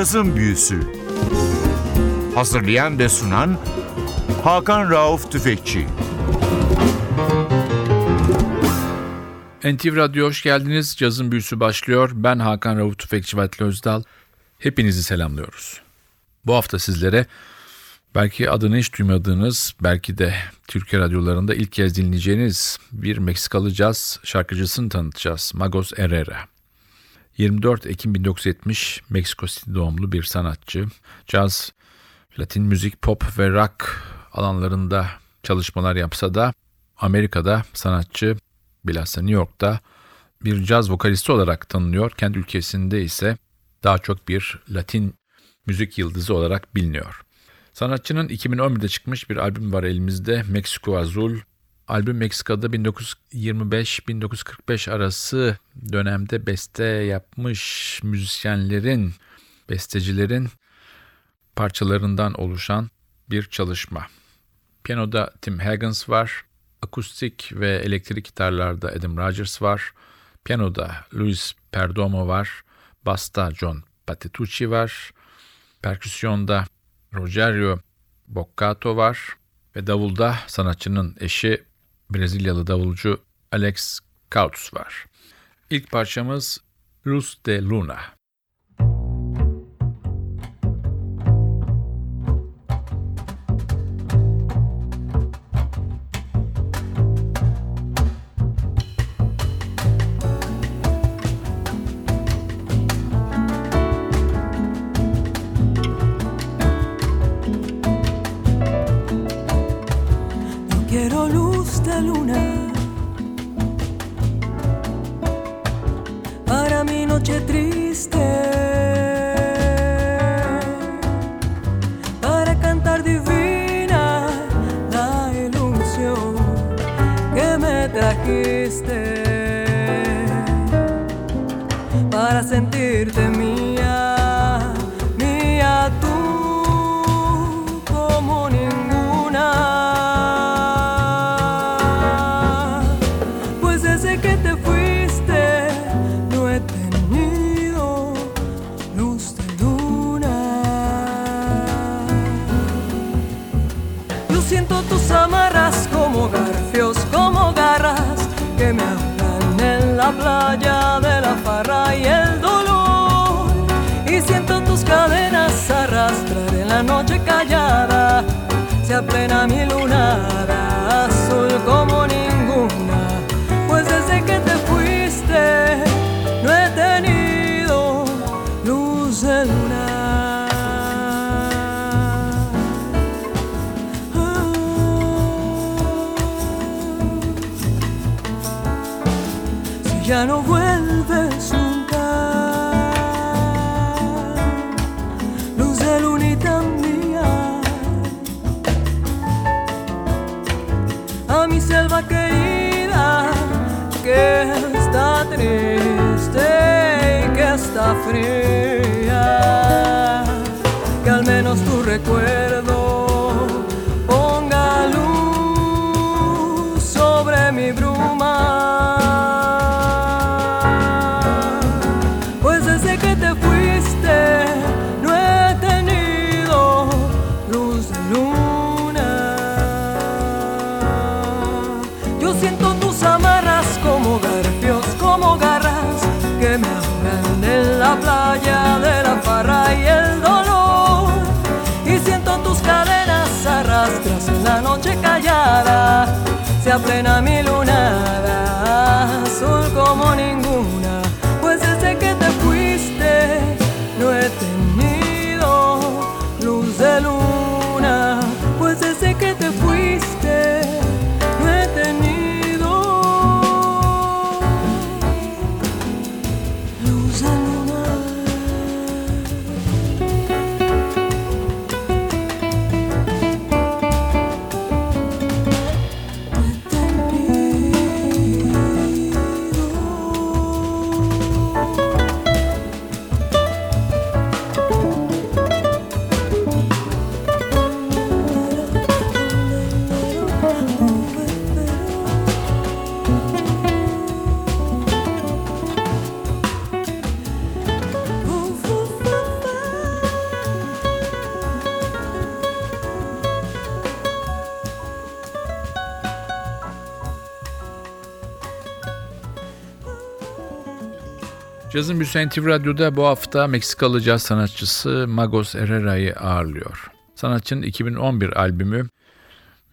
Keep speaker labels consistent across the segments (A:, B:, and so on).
A: Cazın Büyüsü Hazırlayan ve sunan Hakan Rauf Tüfekçi
B: NTV Radyo hoş geldiniz. Cazın Büyüsü başlıyor. Ben Hakan Rauf Tüfekçi Vatli Özdal. Hepinizi selamlıyoruz. Bu hafta sizlere belki adını hiç duymadığınız, belki de Türkiye radyolarında ilk kez dinleyeceğiniz bir Meksikalı caz şarkıcısını tanıtacağız. Magos Herrera. 24 Ekim 1970 Meksiko City doğumlu bir sanatçı. Caz, Latin müzik, pop ve rock alanlarında çalışmalar yapsa da Amerika'da sanatçı bilhassa New York'ta bir caz vokalisti olarak tanınıyor. Kendi ülkesinde ise daha çok bir Latin müzik yıldızı olarak biliniyor. Sanatçının 2011'de çıkmış bir albüm var elimizde. Meksiko Azul. Albüm Meksika'da 1925-1945 arası dönemde beste yapmış müzisyenlerin, bestecilerin parçalarından oluşan bir çalışma. Piyanoda Tim Higgins var, akustik ve elektrik gitarlarda Adam Rogers var, piyanoda Luis Perdomo var, basta John Patitucci var, perküsyonda Rogerio Boccato var ve davulda sanatçının eşi Brezilyalı davulcu Alex Kauts var. İlk parçamız Luz de Luna. la luna.
C: Playa de la farra y el dolor. Y siento tus cadenas arrastrar en la noche callada. Se aplena mi lunada, azul como ninguna. Ya no vuelves nunca. Luz de lunita mía, a mi selva querida que está triste y que está fría, que al menos tu recuerdo se aplena mi lunada, azul como
B: Cazın Büyüsen TV Radyo'da bu hafta Meksikalı caz sanatçısı Magos Herrera'yı ağırlıyor. Sanatçının 2011 albümü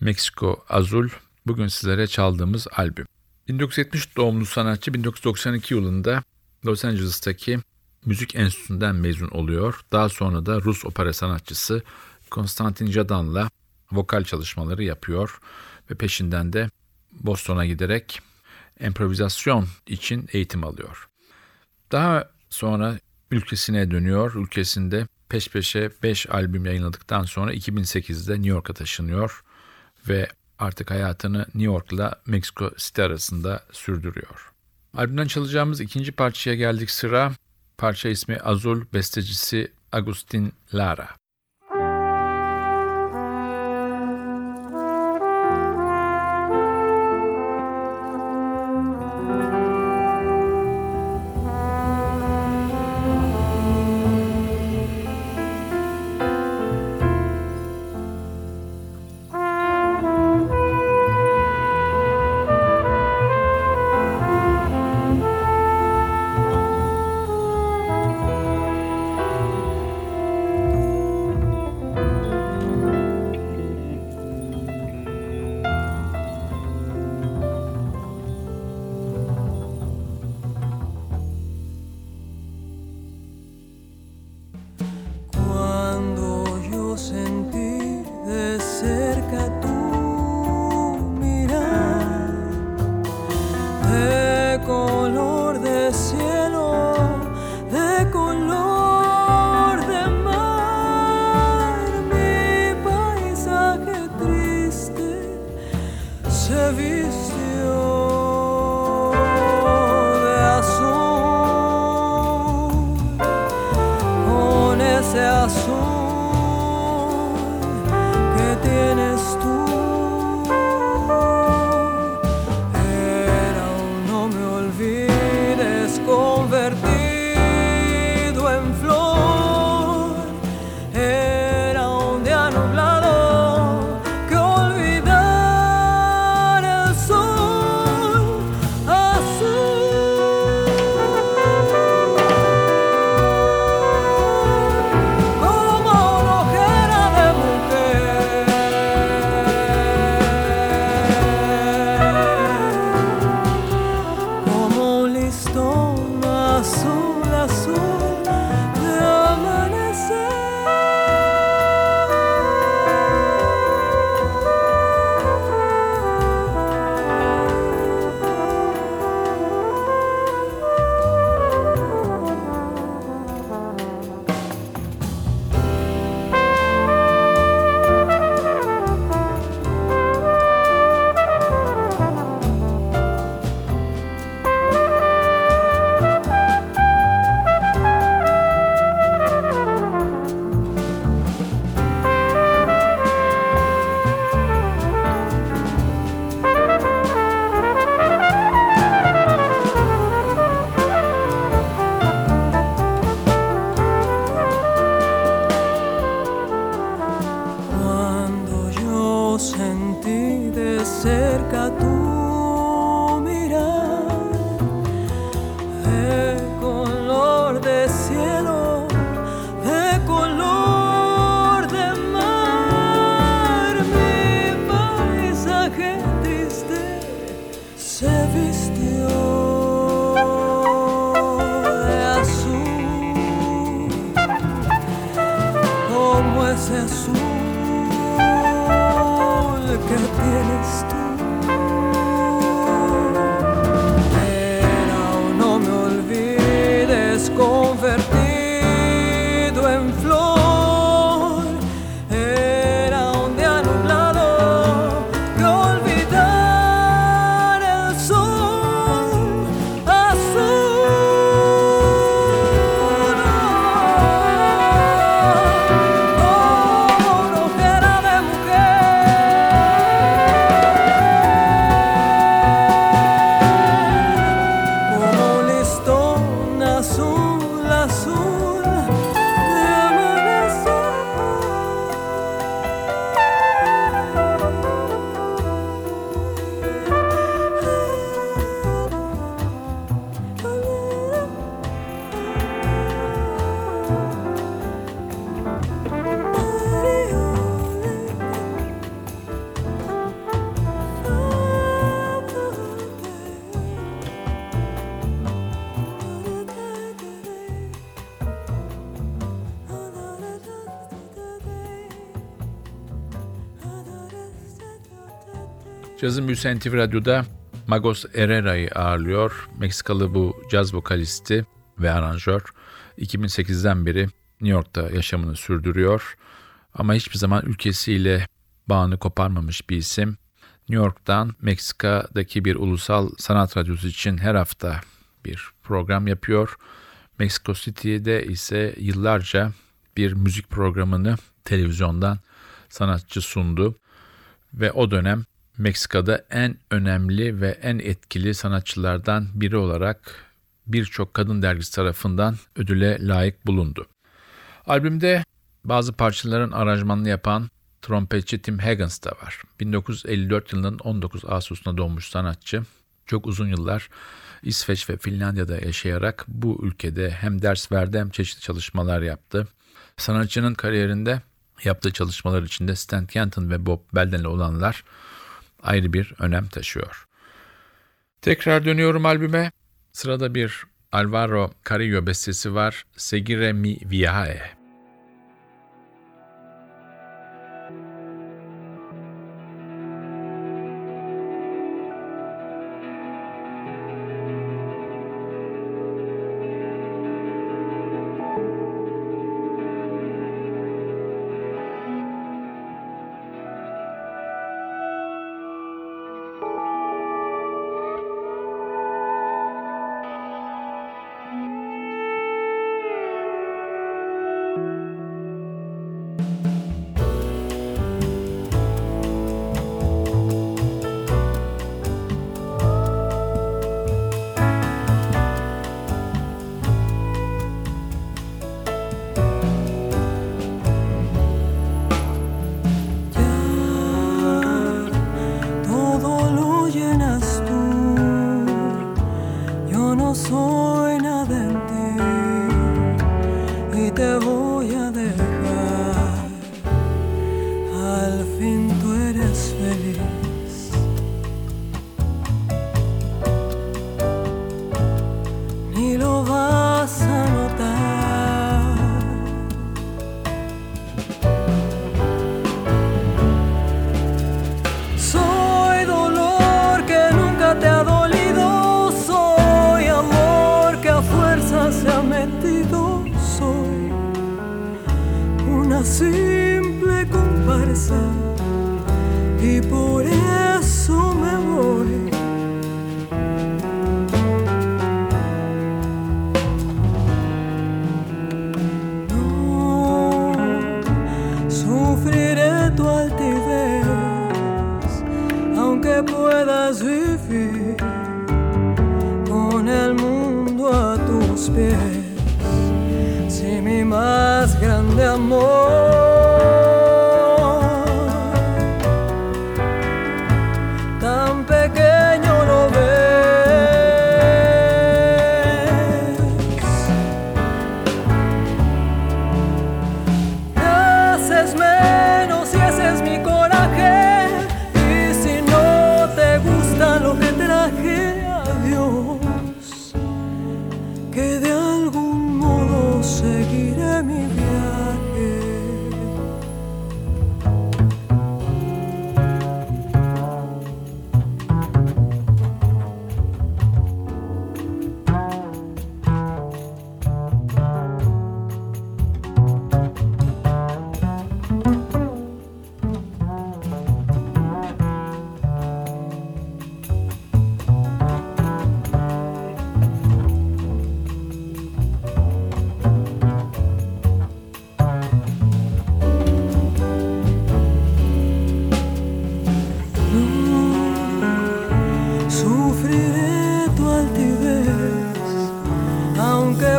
B: Meksiko Azul bugün sizlere çaldığımız albüm. 1970 doğumlu sanatçı 1992 yılında Los Angeles'taki müzik enstitüsünden mezun oluyor. Daha sonra da Rus opera sanatçısı Konstantin Jadan'la vokal çalışmaları yapıyor ve peşinden de Boston'a giderek improvizasyon için eğitim alıyor. Daha sonra ülkesine dönüyor. Ülkesinde peş peşe 5 albüm yayınladıktan sonra 2008'de New York'a taşınıyor ve artık hayatını New York'la Mexico City arasında sürdürüyor. Albümden çalacağımız ikinci parçaya geldik sıra. Parça ismi Azul, bestecisi Agustin Lara.
C: Ese azul Cazın Büyüsü NTV Radyo'da Magos Herrera'yı ağırlıyor. Meksikalı bu caz vokalisti ve aranjör 2008'den beri New York'ta yaşamını sürdürüyor. Ama hiçbir zaman ülkesiyle bağını koparmamış bir isim. New York'tan Meksika'daki bir ulusal sanat radyosu için her hafta bir program yapıyor. Mexico City'de ise yıllarca bir müzik programını televizyondan sanatçı sundu ve o dönem Meksika'da en önemli ve en etkili sanatçılardan biri olarak birçok kadın dergisi tarafından ödüle layık bulundu. Albümde bazı parçaların aranjmanını yapan trompetçi Tim Higgins da var. 1954 yılının 19 Ağustos'unda doğmuş sanatçı. Çok uzun yıllar İsveç ve Finlandiya'da yaşayarak bu ülkede hem ders verdi hem çeşitli çalışmalar yaptı. Sanatçının kariyerinde yaptığı çalışmalar içinde Stan Kenton ve Bob Belden'le olanlar ayrı bir önem taşıyor. Tekrar dönüyorum albüme. Sırada bir Alvaro Carrillo bestesi var. Seguire mi viaje.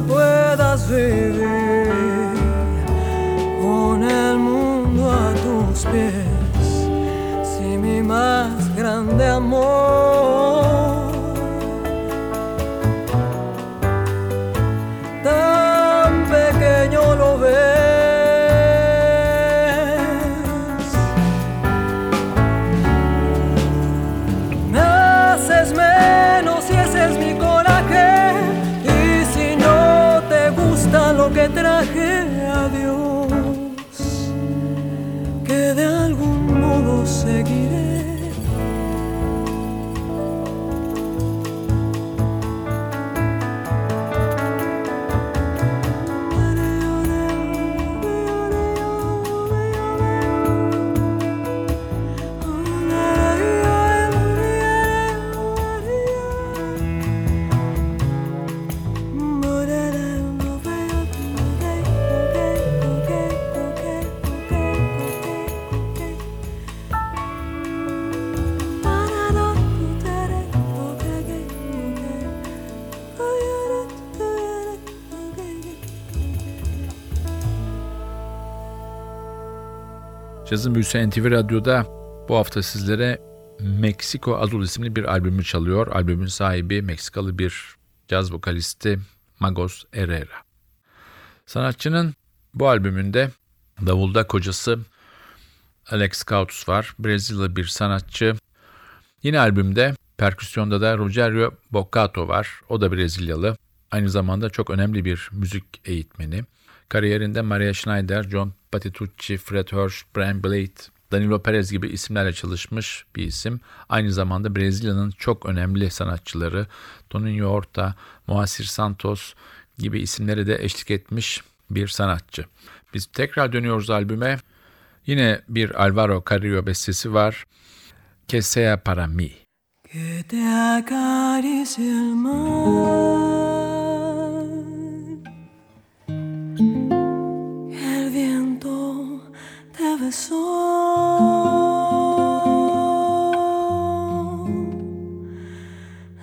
C: puedas vivir con el mundo a tus pies, si mi más grande amor.
B: Cazın Büyüsü NTV Radyo'da bu hafta sizlere Meksiko Azul isimli bir albümü çalıyor. Albümün sahibi Meksikalı bir caz vokalisti Magos Herrera. Sanatçının bu albümünde davulda kocası Alex Kautus var. Brezilyalı bir sanatçı. Yine albümde perküsyonda da Rogerio Boccato var. O da Brezilyalı. Aynı zamanda çok önemli bir müzik eğitmeni. Kariyerinde Maria Schneider, John Patitucci, Fred Hirsch, Brian Blade, Danilo Perez gibi isimlerle çalışmış bir isim. Aynı zamanda Brezilya'nın çok önemli sanatçıları Toninho Horta, Moacir Santos gibi isimlere de eşlik etmiş bir sanatçı. Biz tekrar dönüyoruz albüme. Yine bir Alvaro Carrillo bestesi var. Que sea para mí.
C: Que te acaricie el mar. Besó.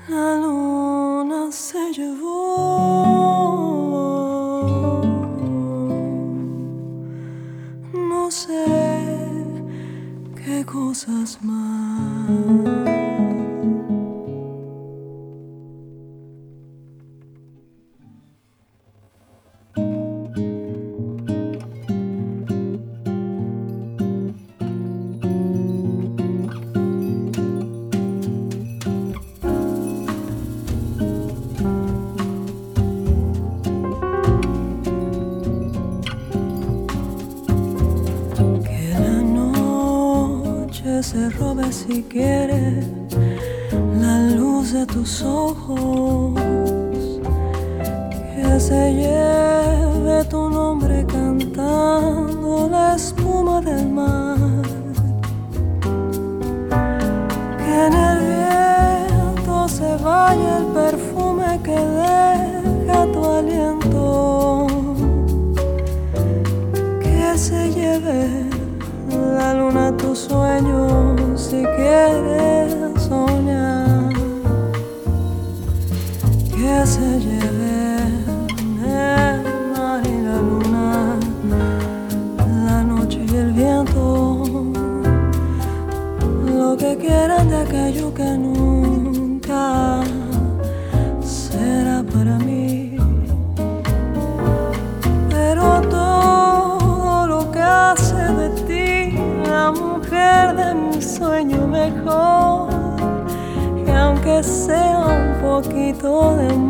C: La luna se llevó. No sé qué cosas más. Se robe si quiere la luz de tus ojos. Que se lleve tu nombre cantando la espuma del mar. Que en el viento se vaya el perfume Sueños si quieres. Poquito de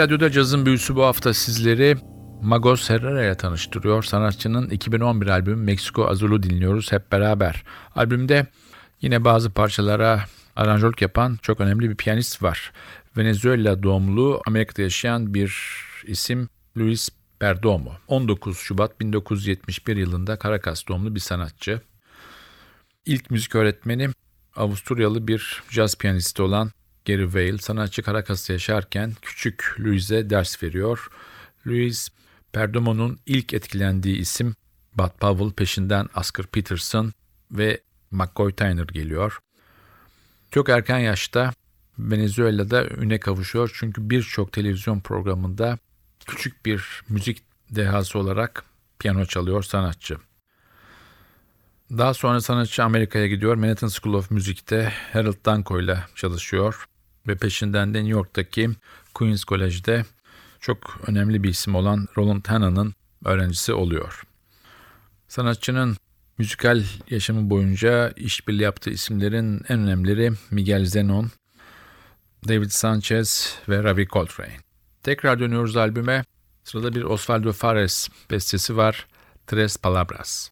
B: Radyo'da cazın büyüsü bu hafta sizleri Magos Herrera'ya tanıştırıyor. Sanatçının 2011 albümü Meksiko Azul'u dinliyoruz hep beraber. Albümde yine bazı parçalara aranjörlük yapan çok önemli bir piyanist var. Venezuela doğumlu Amerika'da yaşayan bir isim Luis Perdomo. 19 Şubat 1971 yılında Caracas doğumlu bir sanatçı. İlk müzik öğretmeni Avusturyalı bir caz piyanisti olan Gary Vale sanatçı Caracas'ta yaşarken küçük Louise'e ders veriyor. Louise, Perdomo'nun ilk etkilendiği isim Bud Powell peşinden Oscar Peterson ve McCoy Tyner geliyor. Çok erken yaşta Venezuela'da üne kavuşuyor çünkü birçok televizyon programında küçük bir müzik dehası olarak piyano çalıyor sanatçı. Daha sonra sanatçı Amerika'ya gidiyor. Manhattan School of Music'te Harold Danko ile çalışıyor ve peşinden de New York'taki Queens College'de çok önemli bir isim olan Roland Hanna'nın öğrencisi oluyor. Sanatçının müzikal yaşamı boyunca işbirliği yaptığı isimlerin en önemlileri Miguel Zenon, David Sanchez ve Ravi Coltrane. Tekrar dönüyoruz albüme. Sırada bir Osvaldo Fares bestesi var. Tres Palabras.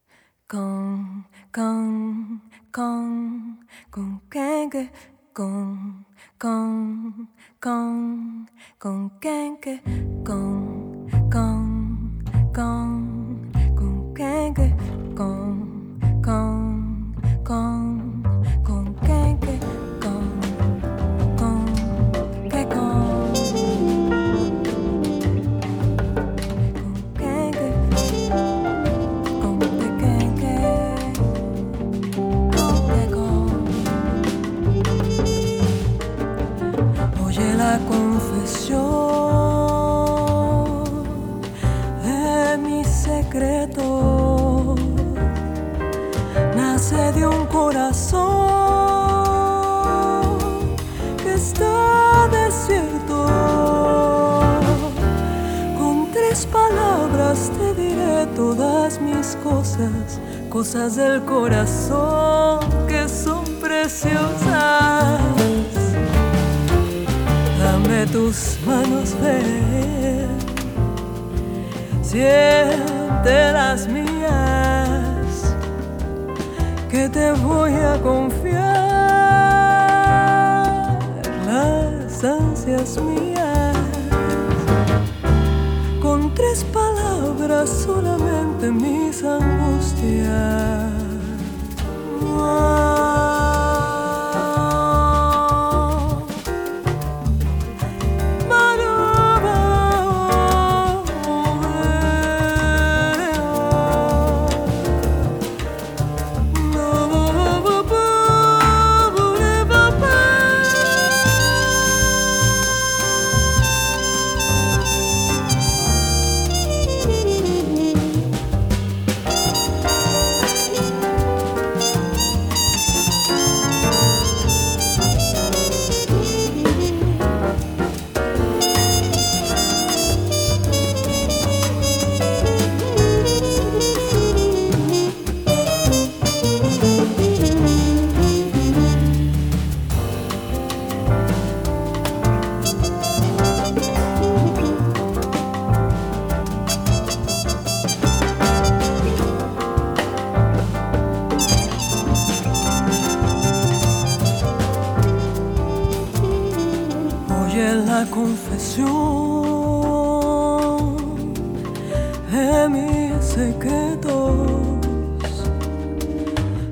C: Con, con, con, con cái que, con, con, con, con cái que, con, con, con, con cái que, con, Nace de un corazón que está desierto. Con tres palabras te diré todas mis cosas, cosas del corazón que son preciosas. Dame tus manos, ven, siente las mías, que te voy a confiar las ansias mías con tres palabras solamente mis angustias.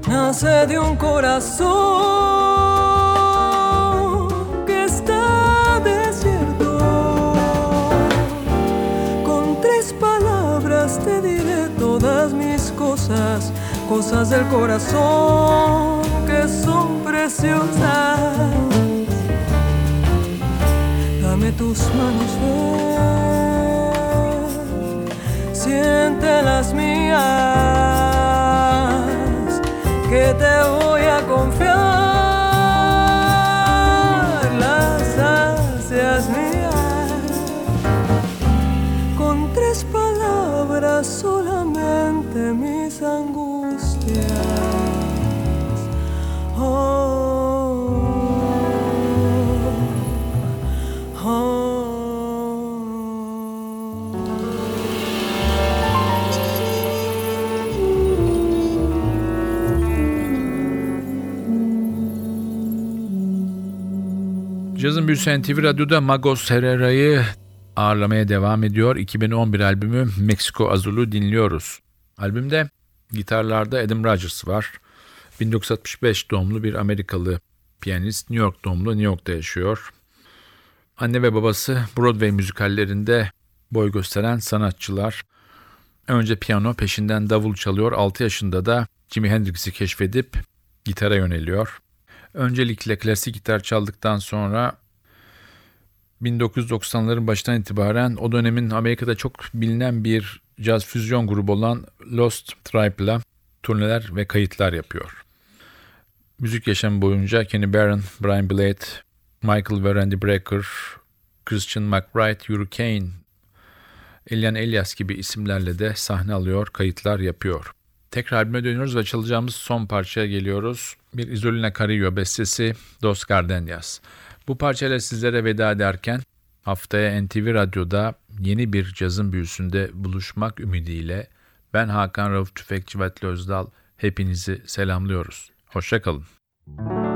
C: Nace de un corazón que está desierto. Con tres palabras te diré todas mis cosas, cosas del corazón que son preciosas. Dame tus manos, ven, siente las mías, que te voy a confiar
B: Cazın Büyüsü NTV Radyo'da Magos Herrera'yı ağırlamaya devam ediyor. 2011 albümü Meksiko Azul'u dinliyoruz. Albümde gitarlarda Adam Rogers var. 1965 doğumlu bir Amerikalı piyanist New York doğumlu New York'ta yaşıyor. Anne ve babası Broadway müzikallerinde boy gösteren sanatçılar. Önce piyano peşinden davul çalıyor. 6 yaşında da Jimi Hendrix'i keşfedip gitara yöneliyor. Öncelikle klasik gitar çaldıktan sonra 1990'ların başından itibaren o dönemin Amerika'da çok bilinen bir caz füzyon grubu olan Lost Tribe'la turneler ve kayıtlar yapıyor. Müzik yaşamı boyunca Kenny Barron, Brian Blade, Michael ve Randy Brecker, Christian McBride, Yuri Kane, Elian Elias gibi isimlerle de sahne alıyor, kayıtlar yapıyor. Tekrar albüme dönüyoruz ve çalacağımız son parçaya geliyoruz. Bir Isolina Carillo bestesi Dos Gardenias. Bu parçayla sizlere veda ederken haftaya NTV Radyo'da yeni bir cazın büyüsünde buluşmak ümidiyle ben Hakan Rauf Tüfekçi ve Özdal hepinizi selamlıyoruz. Hoşçakalın.
C: Dos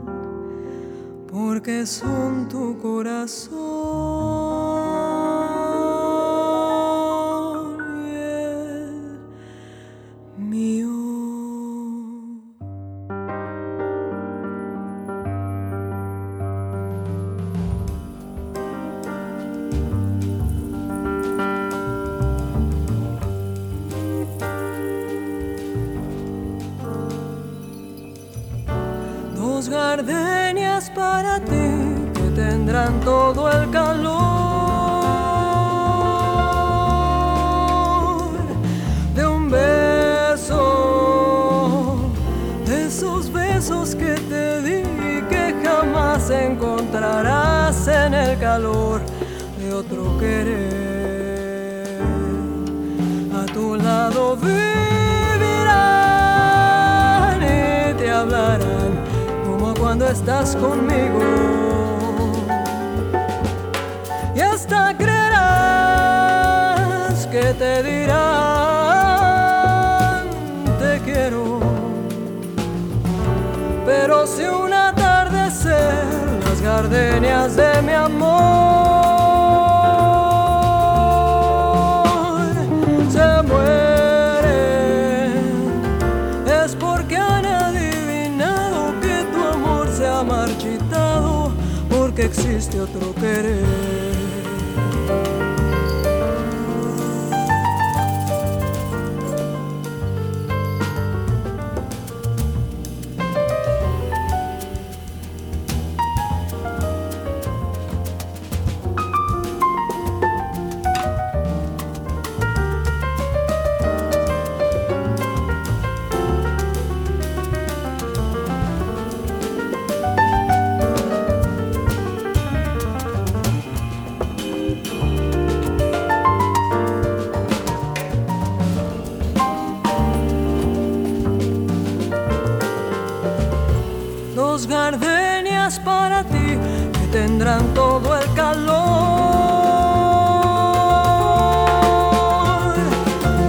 C: porque son tu corazón querer. A tu lado vivirán y te hablarán como cuando estás conmigo. Y hasta creerás que te dirán te quiero. Pero si un atardecer las gardenias de mi amor otro querer. Tendrán todo el calor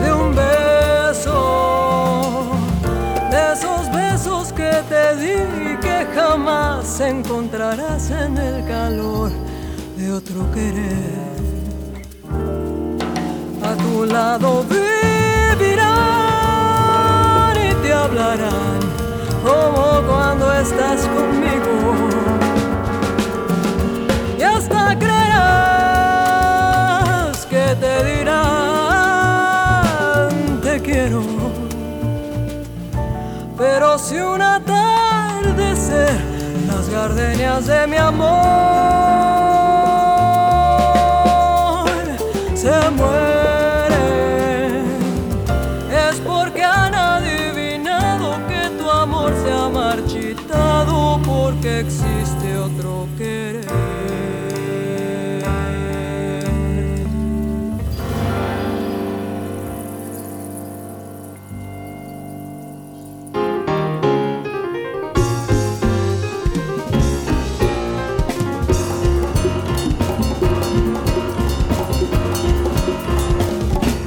C: de un beso, de esos besos que te di que jamás encontrarás en el calor de otro querer. A tu lado vivirán y te hablarán como cuando estás Si un atardecer las gardenias de mi amor